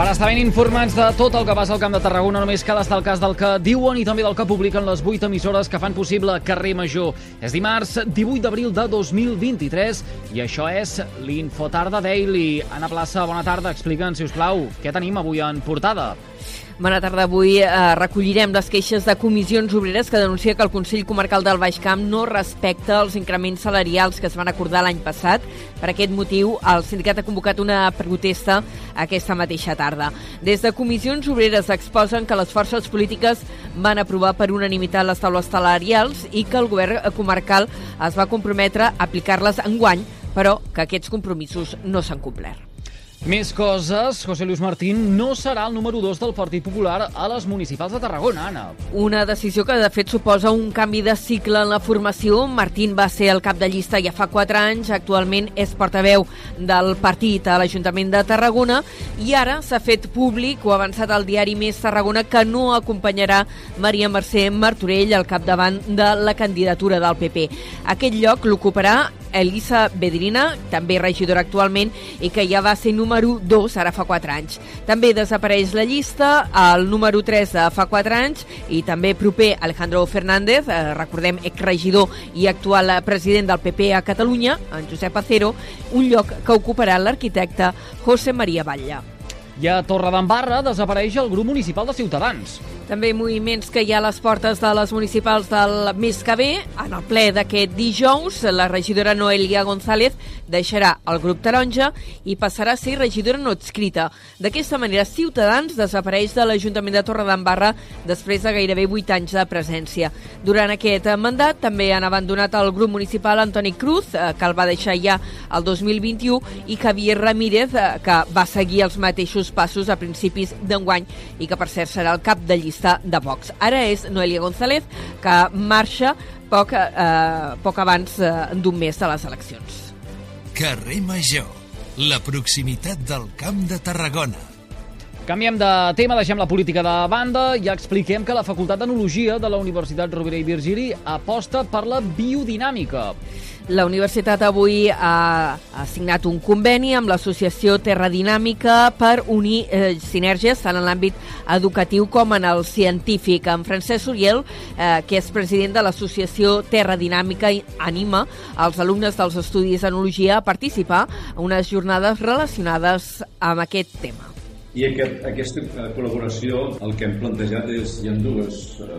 Per estar ben informats de tot el que passa al Camp de Tarragona, només cal estar al cas del que diuen i també del que publiquen les 8 emissores que fan possible Carrer Major. És dimarts 18 d'abril de 2023 i això és l'Infotarda Daily. Anna Plaça, bona tarda. Explica'ns, si us plau, què tenim avui en portada? Bona tarda. Avui eh, recollirem les queixes de comissions obreres que denuncia que el Consell Comarcal del Baix Camp no respecta els increments salarials que es van acordar l'any passat. Per aquest motiu, el sindicat ha convocat una protesta aquesta mateixa tarda. Des de comissions obreres exposen que les forces polítiques van aprovar per unanimitat les taules salarials i que el govern comarcal es va comprometre a aplicar-les enguany, però que aquests compromisos no s'han complert. Més coses. José Luis Martín no serà el número 2 del Partit Popular a les municipals de Tarragona, Anna. Una decisió que, de fet, suposa un canvi de cicle en la formació. Martín va ser el cap de llista ja fa 4 anys, actualment és portaveu del partit a l'Ajuntament de Tarragona i ara s'ha fet públic o avançat al diari Més Tarragona que no acompanyarà Maria Mercè Martorell al capdavant de la candidatura del PP. Aquest lloc l'ocuparà Elisa Bedrina, també regidora actualment, i que ja va ser número 2 ara fa 4 anys. També desapareix la llista, el número 3 de fa 4 anys, i també proper Alejandro Fernández, eh, recordem exregidor i actual president del PP a Catalunya, en Josep Acero, un lloc que ocuparà l'arquitecte José María Batlle. I a Torredembarra desapareix el grup municipal de Ciutadans. També moviments que hi ha a les portes de les municipals del mes que ve. En el ple d'aquest dijous, la regidora Noelia González deixarà el grup taronja i passarà a ser regidora no adscrita. D'aquesta manera, Ciutadans desapareix de l'Ajuntament de Torredembarra després de gairebé 8 anys de presència. Durant aquest mandat també han abandonat el grup municipal Antoni Cruz, eh, que el va deixar ja el 2021, i Javier Ramírez, eh, que va seguir els mateixos passos a principis d'enguany i que, per cert, serà el cap de llista de Vox. Ara és Noelia González, que marxa poc, eh, poc abans eh, d'un mes de les eleccions. Carrer Major, la proximitat del Camp de Tarragona. Canviem de tema, deixem la política de banda i expliquem que la Facultat d'Enologia de la Universitat Rovira i Virgili aposta per la biodinàmica. La universitat avui ha, ha signat un conveni amb l'Associació Terra Dinàmica per unir eh, sinergies tant en l'àmbit educatiu com en el científic. En Francesc Uriel, eh, que és president de l'Associació Terra Dinàmica, anima els alumnes dels estudis d'enologia a participar en unes jornades relacionades amb aquest tema. I aquest, aquesta col·laboració, el que hem plantejat és, hi ha dues, eh,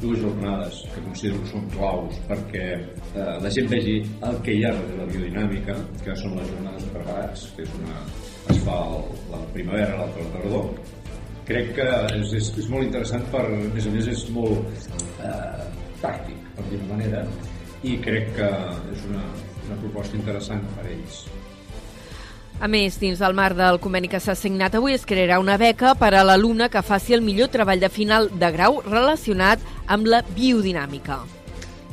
dues jornades que considero que són claus perquè eh, la gent vegi el que hi ha de la biodinàmica, que són les jornades de preparats, que és una, es fa el, la primavera, l'altra la tardor. Crec que és, és, és molt interessant per, a més a més és molt eh, tàctic, per dir-ho manera, i crec que és una, una proposta interessant per a ells. A més, dins del marc del conveni que s'ha signat avui, es crearà una beca per a l'alumne que faci el millor treball de final de grau relacionat amb la biodinàmica.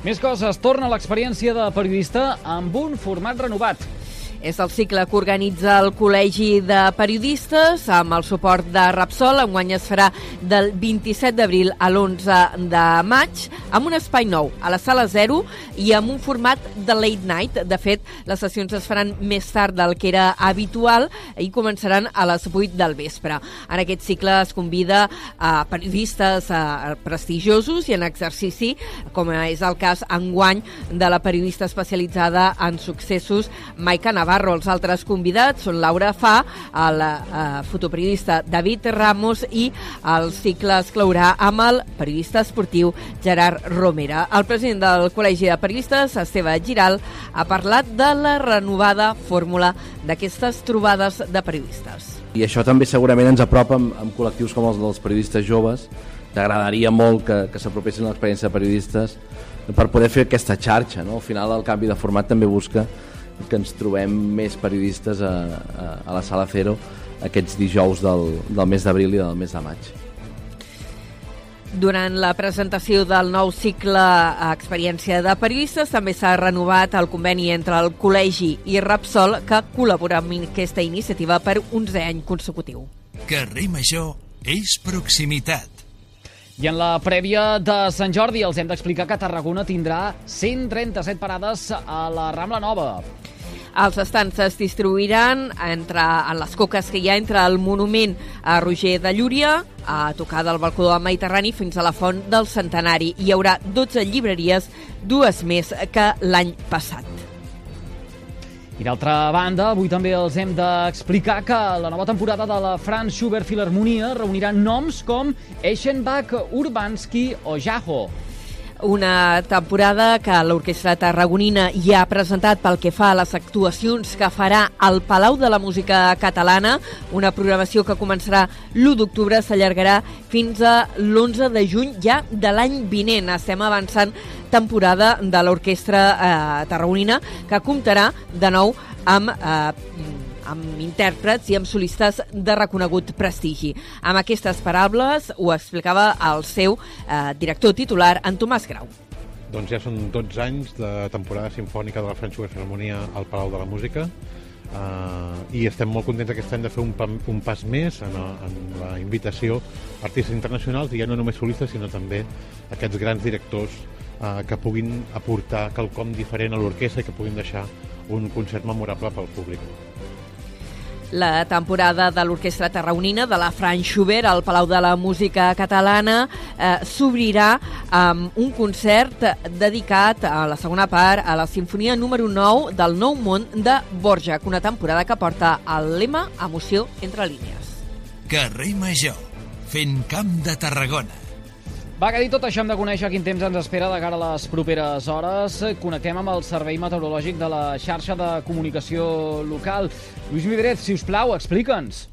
Més coses. Torna l'experiència de periodista amb un format renovat. És el cicle que organitza el Col·legi de Periodistes amb el suport de Rapsol. Enguany es farà del 27 d'abril a l'11 de maig amb un espai nou a la sala 0 i amb un format de late night. De fet, les sessions es faran més tard del que era habitual i començaran a les 8 del vespre. En aquest cicle es convida a periodistes prestigiosos i en exercici, com és el cas enguany de la periodista especialitzada en successos Maica Navarro Navarro. Els altres convidats són Laura Fa, el eh, fotoperiodista David Ramos i el cicle es clourà amb el periodista esportiu Gerard Romera. El president del Col·legi de Periodistes, Esteve Giral, ha parlat de la renovada fórmula d'aquestes trobades de periodistes. I això també segurament ens apropa amb, amb col·lectius com els dels periodistes joves. T'agradaria molt que, que s'apropessin a l'experiència de periodistes per poder fer aquesta xarxa. No? Al final el canvi de format també busca que ens trobem més periodistes a, a, a la Sala Cero aquests dijous del, del mes d'abril i del mes de maig. Durant la presentació del nou cicle Experiència de Periodistes també s'ha renovat el conveni entre el Col·legi i Rapsol que col·labora amb aquesta iniciativa per 11 any consecutiu. Carrer Major és proximitat. I en la prèvia de Sant Jordi els hem d'explicar que Tarragona tindrà 137 parades a la Rambla Nova. Els estants es distribuiran entre, en les coques que hi ha entre el monument a Roger de Llúria, a tocar del balcó del Mediterrani fins a la font del Centenari. Hi haurà 12 llibreries, dues més que l'any passat. I d'altra banda, avui també els hem d'explicar que la nova temporada de la Franz Schubert Philharmonia reunirà noms com Eschenbach, Urbanski o Jaho. Una temporada que l'Orquestra Tarragonina ja ha presentat pel que fa a les actuacions que farà al Palau de la Música Catalana, una programació que començarà l'1 d'octubre, s'allargarà fins a l'11 de juny ja de l'any vinent. Estem avançant temporada de l'Orquestra eh, Tarragonina, que comptarà de nou amb eh, amb intèrprets i amb solistes de reconegut prestigi. Amb aquestes paraules ho explicava el seu eh, director titular, en Tomàs Grau. Doncs ja són 12 anys de temporada sinfònica de la French Filharmonia al Palau de la Música uh, i estem molt contents aquest any de fer un, un pas més en, en la invitació a artistes internacionals i ja no només solistes sinó també aquests grans directors uh, que puguin aportar quelcom diferent a l'orquestra i que puguin deixar un concert memorable pel públic. La temporada de l'Orquestra Tarraonina de la Franz Schubert al Palau de la Música Catalana eh, s'obrirà amb un concert dedicat a la segona part a la Sinfonia número 9 del Nou Món de Borja, una temporada que porta el lema Emoció entre línies. Carrer Major, fent camp de Tarragona. Va, que dit tot això hem de conèixer quin temps ens espera de cara a les properes hores. Connectem amb el Servei Meteorològic de la xarxa de comunicació local. Lluís Midret, si us plau, explica'ns.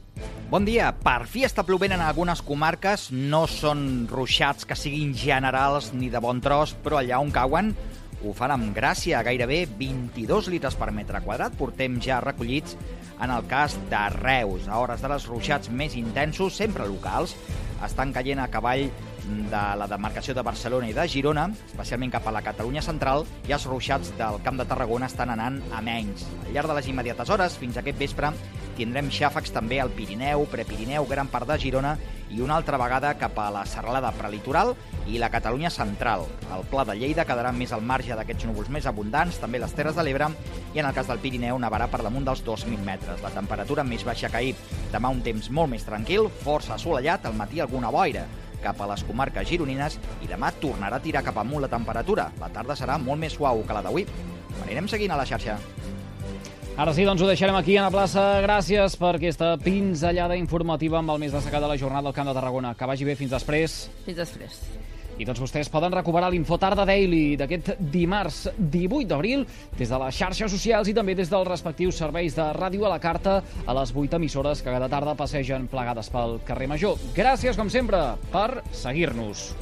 Bon dia. Per fi està plovent en algunes comarques. No són ruixats que siguin generals ni de bon tros, però allà on cauen ho fan amb gràcia, gairebé 22 litres per metre quadrat. Portem ja recollits en el cas de Reus. A hores de les ruixats més intensos, sempre locals, estan caient a cavall de la demarcació de Barcelona i de Girona, especialment cap a la Catalunya central, i els ruixats del Camp de Tarragona estan anant a menys. Al llarg de les immediates hores, fins aquest vespre, tindrem xàfecs també al Pirineu, Prepirineu, gran part de Girona i una altra vegada cap a la serralada prelitoral i la Catalunya central. El Pla de Lleida quedarà més al marge d'aquests núvols més abundants, també les Terres de l'Ebre, i en el cas del Pirineu nevarà per damunt dels 2.000 metres. La temperatura més baixa que ahir. Demà un temps molt més tranquil, força assolellat, al matí alguna boira cap a les comarques gironines i demà tornarà a tirar cap amunt la temperatura. La tarda serà molt més suau que la d'avui. Anirem seguint a la xarxa. Ara sí, doncs ho deixarem aquí a la plaça. Gràcies per aquesta pinzellada informativa amb el més destacat de la jornada del Camp de Tarragona. Que vagi bé. Fins després. Fins després. I tots vostès poden recuperar l'Infotarda Daily d'aquest dimarts 18 d'abril des de les xarxes socials i també des dels respectius serveis de ràdio a la carta a les 8 emissores que cada tarda passegen plegades pel carrer Major. Gràcies, com sempre, per seguir-nos.